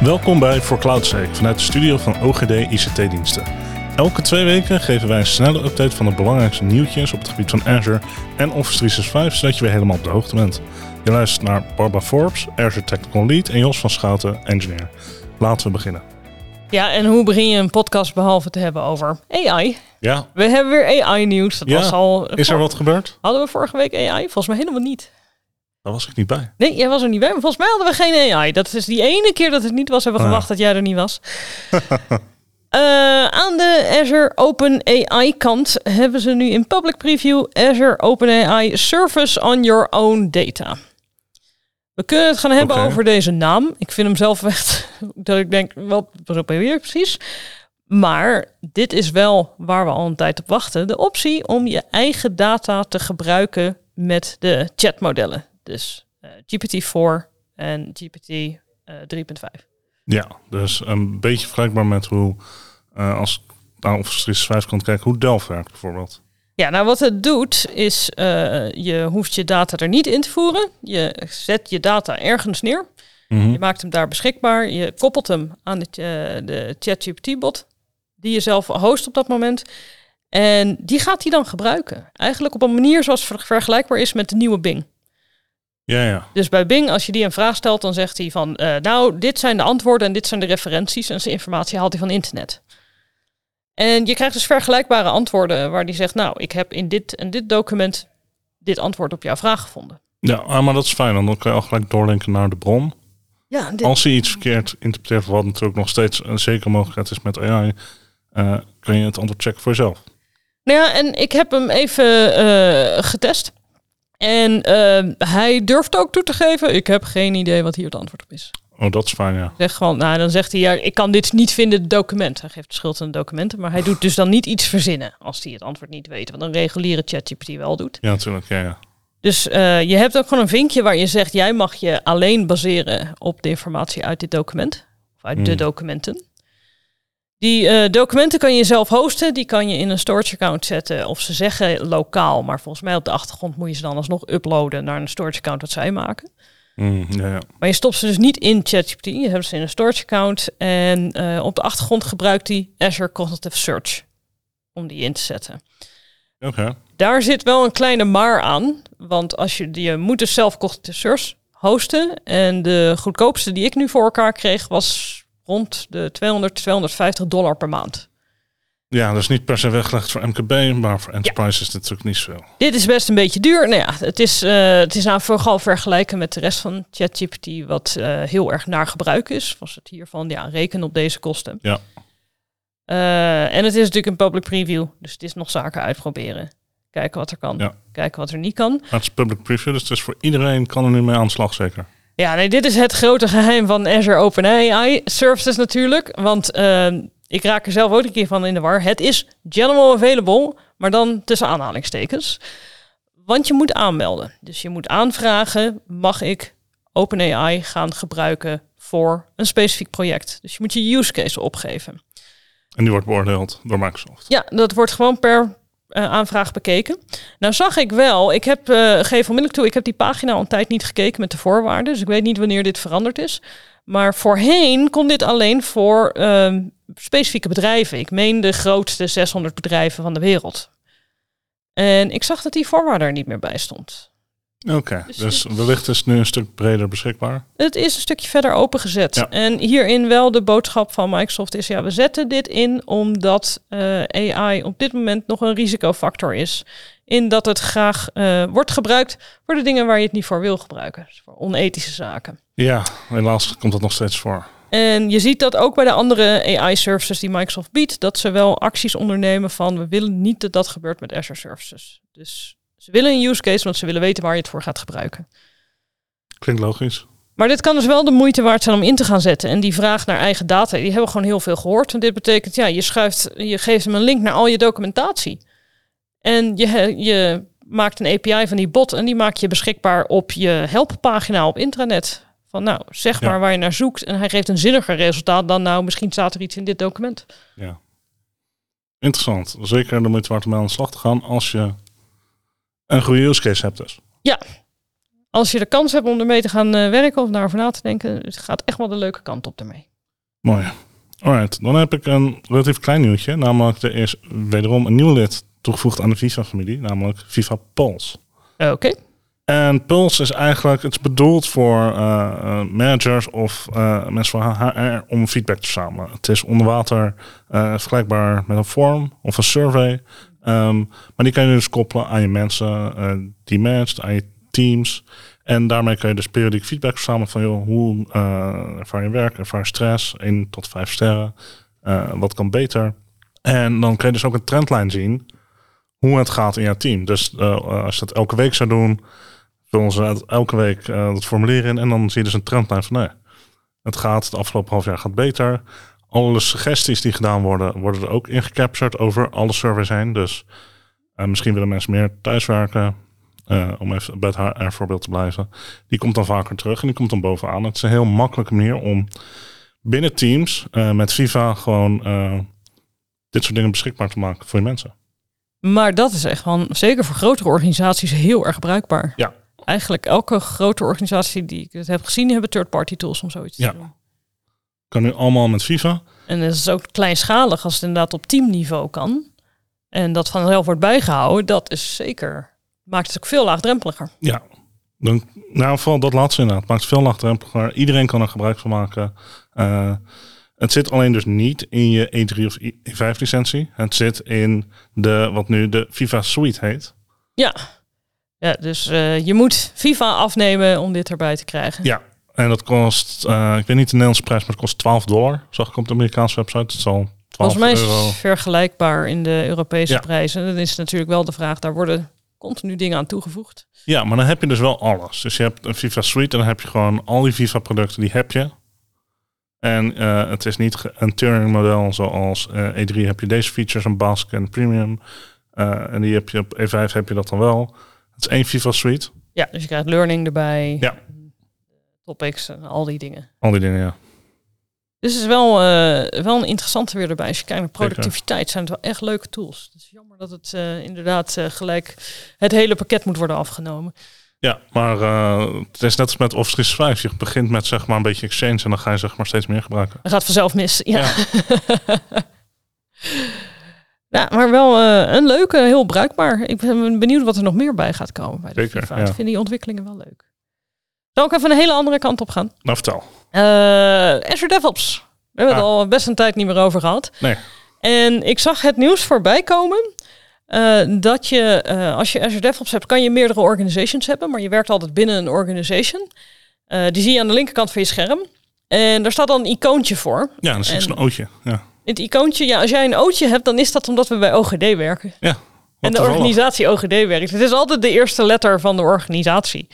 Welkom bij For CloudSec vanuit de studio van OGD ICT-diensten. Elke twee weken geven wij een snelle update van de belangrijkste nieuwtjes op het gebied van Azure en Office 365, zodat je weer helemaal op de hoogte bent. Je luistert naar Barbara Forbes, Azure Technical Lead en Jos van Schouten, Engineer. Laten we beginnen. Ja, en hoe begin je een podcast behalve te hebben over AI? Ja, We hebben weer AI-nieuws. Dat Ja, was al. is er wat gebeurd? Hadden we vorige week AI? Volgens mij helemaal niet. Daar was ik niet bij. Nee, jij was er niet bij. Maar volgens mij hadden we geen AI. Dat is die ene keer dat het niet was, hebben we Ah. gewacht dat jij er niet was. Eh, aan de Azure Open AI kant hebben ze nu in public preview Azure Open AI Service on Your Own Data. We kunnen het gaan hebben over deze naam. Ik vind hem zelf echt dat ik denk, wat was op weer precies. Maar dit is wel waar we al een tijd op wachten. De optie om je eigen data te gebruiken met de chatmodellen. Dus eh, GPT-4 en GPT eh, 3.5. Ja, dus een beetje vergelijkbaar met hoe, eh, als naar Office 365 kan kijken, hoe Delft werkt bijvoorbeeld. Ja, nou wat het doet is, eh, je hoeft je data er niet in te voeren. Je zet je data ergens neer. Mhm. Je maakt hem daar beschikbaar. Je koppelt hem aan de, eh, de ChatGPT-bot, die je zelf host op dat moment. En die gaat hij dan gebruiken. Eigenlijk op een manier zoals ver- vergelijkbaar is met de nieuwe Bing. Ja, ja. Dus bij Bing, als je die een vraag stelt, dan zegt hij van, eh, nou, dit zijn de antwoorden en dit zijn de referenties. En zijn informatie haalt hij van internet. En je krijgt dus vergelijkbare antwoorden waar die zegt, nou, ik heb in dit en dit document dit antwoord op jouw vraag gevonden. Ja, ah, maar dat is fijn, want dan kan je al gelijk doorlinken naar de bron. Ja, dit, Als je iets verkeerd interpreteert, wat natuurlijk nog steeds een zekere mogelijkheid is met AI, eh, kun je het antwoord checken voor jezelf. Nou ja, en ik heb hem even eh, getest. En eh, hij durft ook toe te geven, ik heb geen idee wat hier het antwoord op is. Oh, dat is fijn, ja. Zeg gewoon, nou, dan zegt hij, ja, ik kan dit niet vinden in het document. Hij geeft de schuld aan de documenten, maar hij doet dus dan niet iets verzinnen als hij het antwoord niet weet. Wat een reguliere ChatGPT wel doet. Ja, natuurlijk, ja, ja. Dus eh, je hebt ook gewoon een vinkje waar je zegt, jij mag je alleen baseren op de informatie uit dit document. Of uit de Hmm. documenten. Die eh, documenten kan je zelf hosten, die kan je in een storage account zetten. Of ze zeggen lokaal, maar volgens mij op de achtergrond moet je ze dan alsnog uploaden naar een storage account wat zij maken. Mm, ja, ja. Maar je stopt ze dus niet in ChatGPT. Je hebt ze in een storage account. En eh, op de achtergrond gebruikt hij Azure Cognitive Search om die in te zetten. Oké. Daar zit wel een kleine maar aan. Want als je, je moet dus zelf Cognitive Search hosten. En de goedkoopste die ik nu voor elkaar kreeg was rond de 200, 250 dollar per maand. Ja, dus niet per se weggelegd voor MKB, maar voor Enterprise is dit natuurlijk niet zoveel. Dit is best een beetje duur. Nou ja, het is, eh, het is aan vooral vergelijken met de rest van ChatGPT, wat eh, heel erg naar gebruik is. Was het hiervan, ja, reken op deze kosten. Ja. Eh, en het is natuurlijk een public preview, dus het is nog zaken uitproberen. Kijken wat er kan, Ja. kijken wat er niet kan. Maar het is public preview, dus het is voor iedereen kan er nu mee aan de slag, zeker. Ja, nee, dit is het grote geheim van Azure OpenAI Services natuurlijk. Want eh, ik raak er zelf ook een keer van in de war. Het is general available, maar dan tussen aanhalingstekens. Want je moet aanmelden. Dus je moet aanvragen, mag ik OpenAI gaan gebruiken voor een specifiek project. Dus je moet je use case opgeven. En die wordt beoordeeld door Microsoft. Ja, dat wordt gewoon per eh, aanvraag bekeken. Nou zag ik wel, ik heb, eh geef onmiddellijk toe, ik heb die pagina al een tijd niet gekeken met de voorwaarden. Dus ik weet niet wanneer dit veranderd is. Maar voorheen kon dit alleen voor ehm, specifieke bedrijven. Ik meen de grootste 600 bedrijven van de wereld. En ik zag dat die voorwaarde er niet meer bij stond. Oké, Dus dus wellicht is het nu een stuk breder beschikbaar. Het is een stukje verder opengezet. Ja. En hierin wel de boodschap van Microsoft is... ja, we zetten dit in omdat eh, AI op dit moment nog een risicofactor is. In dat het graag eh, wordt gebruikt voor de dingen waar je het niet voor wil gebruiken. Dus voor onethische zaken. Ja, helaas komt dat nog steeds voor. En je ziet dat ook bij de andere AI-services die Microsoft biedt... dat ze wel acties ondernemen van... we willen niet dat dat gebeurt met Azure Services. Dus ze willen een use case, want ze willen weten waar je het voor gaat gebruiken. Klinkt logisch. Maar dit kan dus wel de moeite waard zijn om in te gaan zetten. En die vraag naar eigen data, die hebben we gewoon heel veel gehoord. En dit betekent, ja, je schuift, je geeft hem een link naar al je documentatie. En je, je maakt een API van die bot en die maak je beschikbaar op je helppagina op intranet. Van nou, zeg Ja. maar waar je naar zoekt. En hij geeft een zinniger resultaat dan nou, misschien staat er iets in dit document. Ja. Interessant. Zeker de moeite waard om mee aan de slag te gaan als je een goede use case hebt dus. als je de kans hebt om ermee te gaan eh, werken of daarover na te denken, het gaat echt wel de leuke kant op ermee. Mooi. Alright, dan heb ik een relatief klein nieuwtje. Namelijk, er is wederom een nieuw lid toegevoegd aan de FIFA-familie, namelijk FIFA Pulse. Oké. En Pulse is eigenlijk, het is bedoeld voor uh, managers of uh, mensen van HR om feedback te verzamelen. Het is onder water vergelijkbaar met een form of een survey. Um, maar die kan je dus koppelen aan je mensen die managt, aan je teams. En daarmee kan je dus periodiek feedback verzamelen van joh, hoe ervaar je werk, ervaar je stress, 1 tot 5 sterren, wat kan beter. En dan kan je dus ook een trendlijn zien hoe het gaat in jouw team. Dus als je dat elke week zou doen, vullen ze elke week uh, dat formulier in en dan zie je dus een trendlijn van nee, het gaat het afgelopen half jaar gaat beter. Alle suggesties die gedaan worden, worden er ook ingecaptured over alle surveys heen. Dus uh, misschien willen mensen meer thuiswerken, uh, om even bij het HR voorbeeld te blijven. Die komt dan vaker terug en die komt dan bovenaan. Het is een heel makkelijke manier om binnen teams met Viva gewoon dit soort dingen beschikbaar te maken voor je mensen. Maar dat is echt gewoon, zeker voor grotere organisaties, heel erg bruikbaar. Ja, eigenlijk elke grote organisatie die ik het heb gezien, hebben third-party tools om zoiets ja. te doen. Kan nu allemaal met FIFA. En het is ook kleinschalig als het inderdaad op teamniveau kan. En dat vanzelf wordt bijgehouden, dat is zeker. Maakt het ook veel laagdrempeliger. Ja, dan, nou vooral dat laatste inderdaad. Maakt het veel laagdrempeliger. Iedereen kan er gebruik van maken. Uh, het zit alleen dus niet in je E3 of E5 licentie. Het zit in de, wat nu de FIFA Suite heet. Ja, ja, dus uh, je moet FIFA afnemen om dit erbij te krijgen. Ja, en dat kost, uh, ik weet niet de Nederlandse prijs, maar het kost 12 dollar. Zag ik op de Amerikaanse website. Het zal 12 Volgens mij is euro. het vergelijkbaar in de Europese ja. prijzen. Dan is natuurlijk wel de vraag, daar worden continu dingen aan toegevoegd. Ja, maar dan heb je dus wel alles. Dus je hebt een FIFA Suite en dan heb je gewoon al die FIFA producten, die heb je. En uh, het is niet een Turing model zoals uh, E3 heb je deze features, een Basque en Premium. Uh, en die heb je op E5 heb je dat dan wel. Het is één FIFA Suite. Ja, dus je krijgt learning erbij. Ja. Topics en al die dingen. Al die dingen, ja. Dus het is wel, uh, wel een interessante weer erbij. Als je kijkt naar productiviteit, zijn het wel echt leuke tools. Het is jammer dat het uh, inderdaad uh, gelijk het hele pakket moet worden afgenomen. Ja, maar het is net als met Office 365. Je begint met zeg maar een beetje Exchange en dan ga je zeg maar steeds meer gebruiken. Het gaat vanzelf mis, ja. ja. Ja, maar wel een leuke, heel bruikbaar. Ik ben benieuwd wat er nog meer bij gaat komen bij de Zeker, FIFA. ja. Ik vind die ontwikkelingen wel leuk. Zal ik even een hele andere kant op gaan? Nou, vertel. Uh, Azure DevOps. We hebben Ah. het al best een tijd niet meer over gehad. Nee. En ik zag het nieuws voorbij komen. Uh, dat je, uh, als je Azure DevOps hebt, kan je meerdere organizations hebben. Maar je werkt altijd binnen een organization. Uh, die zie je aan de linkerkant van je scherm. En daar staat dan een icoontje voor. Ja, dan zie je En- zo'n ootje. Ja. Het icoontje, ja, als jij een ootje hebt, dan is dat omdat we bij OGD werken. ja. En de organisatie OGD werkt. Het is altijd de eerste letter van de organisatie.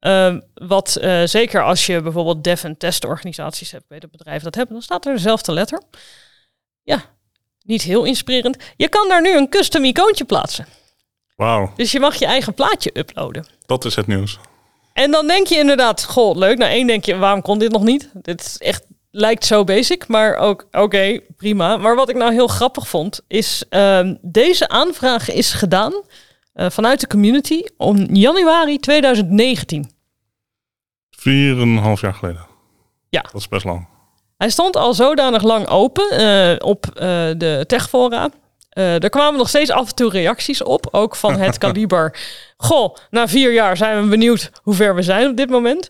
Ehm, wat eh, zeker als je bijvoorbeeld dev- en testorganisaties hebt, bij het bedrijf dat hebben, dan staat er dezelfde letter. Ja, niet heel inspirerend. Je kan daar nu een custom icoontje plaatsen. Wauw, Dus je mag je eigen plaatje uploaden. dat is het nieuws. En dan denk je inderdaad, goh, leuk. Nou, één denk je, waarom kon dit nog niet? Dit is echt, lijkt zo basic, maar ook, oké, prima. Maar wat ik nou heel grappig vond, is ehm, deze aanvraag is gedaan vanuit de community om januari 2019. Vier en een half jaar geleden. Ja. Dat is best lang. Hij stond al zodanig lang open eh, op eh, de techfora. Eh er kwamen nog steeds af en toe reacties op, ook van het kaliber. Goh, na vier jaar zijn we benieuwd hoe ver we zijn op dit moment.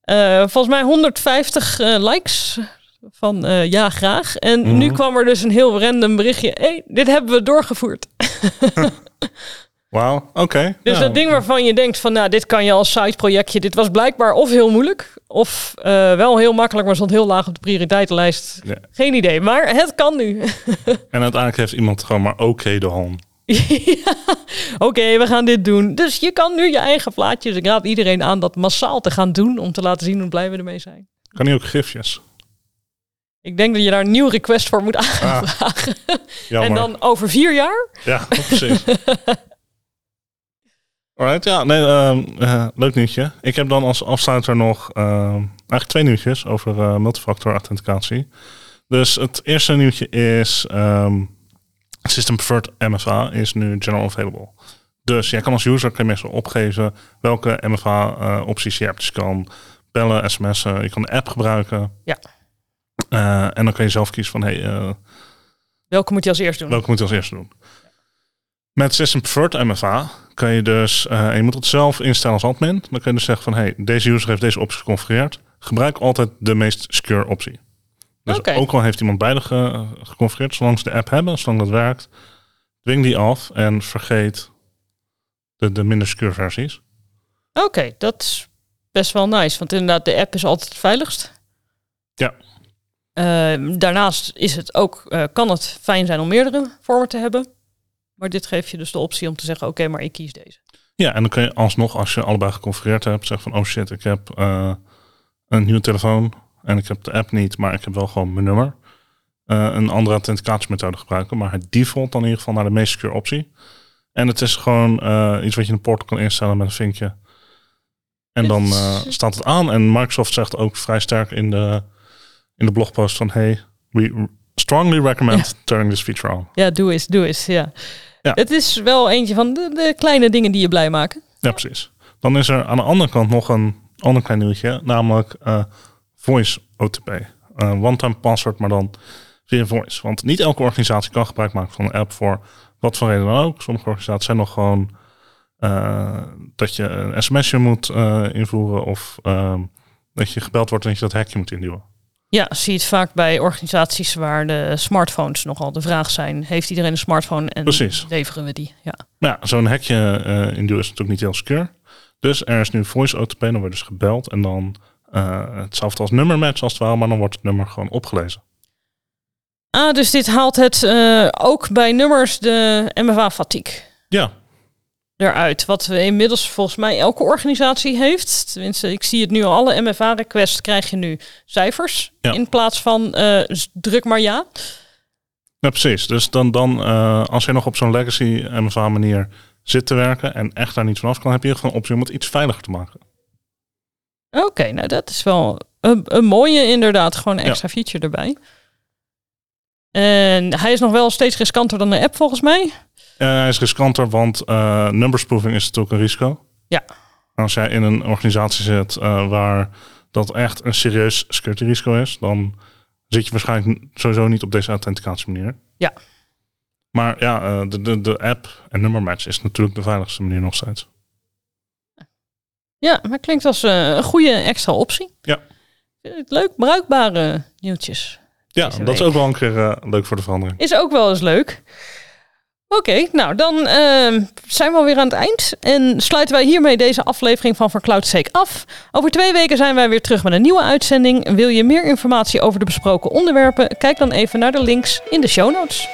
Eh, volgens mij 150 eh, likes van eh, ja, graag. En Mhm. nu kwam er dus een heel random berichtje. hey, dit hebben we doorgevoerd. Wauw, oké. Dus dat ding waarvan je denkt van, nou, dit kan je als side projectje. Dit was blijkbaar of heel moeilijk, of eh, wel heel makkelijk, maar stond heel laag op de prioriteitenlijst. Ja. Geen idee, maar het kan nu. En uiteindelijk heeft iemand gewoon maar oké de home. Ja, Oké, we gaan dit doen. Dus je kan nu je eigen plaatjes. Ik raad iedereen aan dat massaal te gaan doen om te laten zien hoe blij we ermee zijn. Kan niet ook gifjes? Ik denk dat je daar een nieuw request voor moet aanvragen. Jammer. en dan over vier jaar? Ja, precies. Alright, ja, nee, ehm, eh, leuk nieuwtje. Ik heb dan als afsluiter nog ehm, eigenlijk twee nieuwtjes over eh, multifactor authenticatie. Dus het eerste nieuwtje is ehm, System Preferred MFA is nu general available. Dus jij kan als user kan je meestal opgeven welke MFA-opties je hebt. Dus je kan bellen, sms'en, je kan de app gebruiken. Ja. Eh, en dan kan je zelf kiezen van, hey, eh, Welke moet je als eerst doen? welke moet je als eerste doen. Met System Preferred MFA kan je dus, eh, en je moet het zelf instellen als admin. Dan kun je dus zeggen van, hey, deze user heeft deze optie geconfigureerd. Gebruik altijd de meest secure optie. Dus ook al heeft iemand beide ge- geconfigureerd, zolang ze de app hebben, zolang dat werkt, dwing die af en vergeet de, de minder secure versies. Oké, dat is best wel nice. Want inderdaad, de app is altijd het veiligst. Ja. Ehm, daarnaast is het ook, eh, kan het fijn zijn om meerdere vormen te hebben. Maar dit geeft je dus de optie om te zeggen, oké, maar ik kies deze. Ja, en dan kun je alsnog, als je allebei geconfigureerd hebt, zeggen van, oh shit, ik heb eh, een nieuwe telefoon en ik heb de app niet, maar ik heb wel gewoon mijn nummer. Eh, een andere authenticatiemethode gebruiken, maar het default dan in ieder geval naar de meest secure optie. En het is gewoon eh, iets wat je in de portal kan instellen met een vinkje. En dan staat het aan. En Microsoft zegt ook vrij sterk in de, in de blogpost van, hey, we strongly recommend turning this feature on. Ja, doe eens, doe eens, ja. Ja. Het is wel eentje van de, de kleine dingen die je blij maken. Ja, precies. Dan is er aan de andere kant nog een ander klein nieuwtje, namelijk eh, voice OTP. Eh, one-time password, maar dan via voice. Want niet elke organisatie kan gebruik maken van een app voor wat voor reden dan ook. Sommige organisaties zijn nog gewoon eh, dat je een sms'je moet invoeren of dat je gebeld wordt en dat je dat hekje moet induwen. Ja, zie je het vaak bij organisaties waar de smartphones nogal de vraag zijn. Heeft iedereen een smartphone en Precies. leveren we die? Ja. Nou, ja, zo'n hekje eh induwen is natuurlijk niet heel secure. Dus er is nu voice OTP, dan wordt dus gebeld en dan eh, hetzelfde als nummermatch als het ware, maar dan wordt het nummer gewoon opgelezen. Ah, dus dit haalt het eh, ook bij nummers de MFA-fatigue Ja, eruit. Wat we inmiddels volgens mij elke organisatie heeft. Tenminste, ik zie het nu al. Alle MFA-requests krijg je nu cijfers. Ja. In plaats van eh, druk maar ja. ja precies. Dus dan, dan eh, als je nog op zo'n legacy MFA manier zit te werken en echt daar niet vanaf kan, heb je een optie om het iets veiliger te maken. Oké, nou dat is wel een, een mooie inderdaad. Gewoon een extra feature erbij. En hij is nog wel steeds riskanter dan de app volgens mij. Eh, hij is riskanter, want eh numbersproofing is natuurlijk een risico. Ja. Als jij in een organisatie zit eh, waar dat echt een serieus security risico is, dan zit je waarschijnlijk sowieso niet op deze authenticatiemanier. Ja. Maar ja, de, de, de app en nummermatch is natuurlijk de veiligste manier nog steeds. Ja, maar klinkt als een goede extra optie. Ja. Leuk, bruikbare nieuwtjes. Ja, dat is ook wel een keer leuk voor de verandering. Is ook wel eens leuk. Oké, nou dan ehm, zijn we alweer aan het eind. En sluiten wij hiermee deze aflevering van Sake af. Over twee weken zijn wij weer terug met een nieuwe uitzending. Wil je meer informatie over de besproken onderwerpen? Kijk dan even naar de links in de show notes.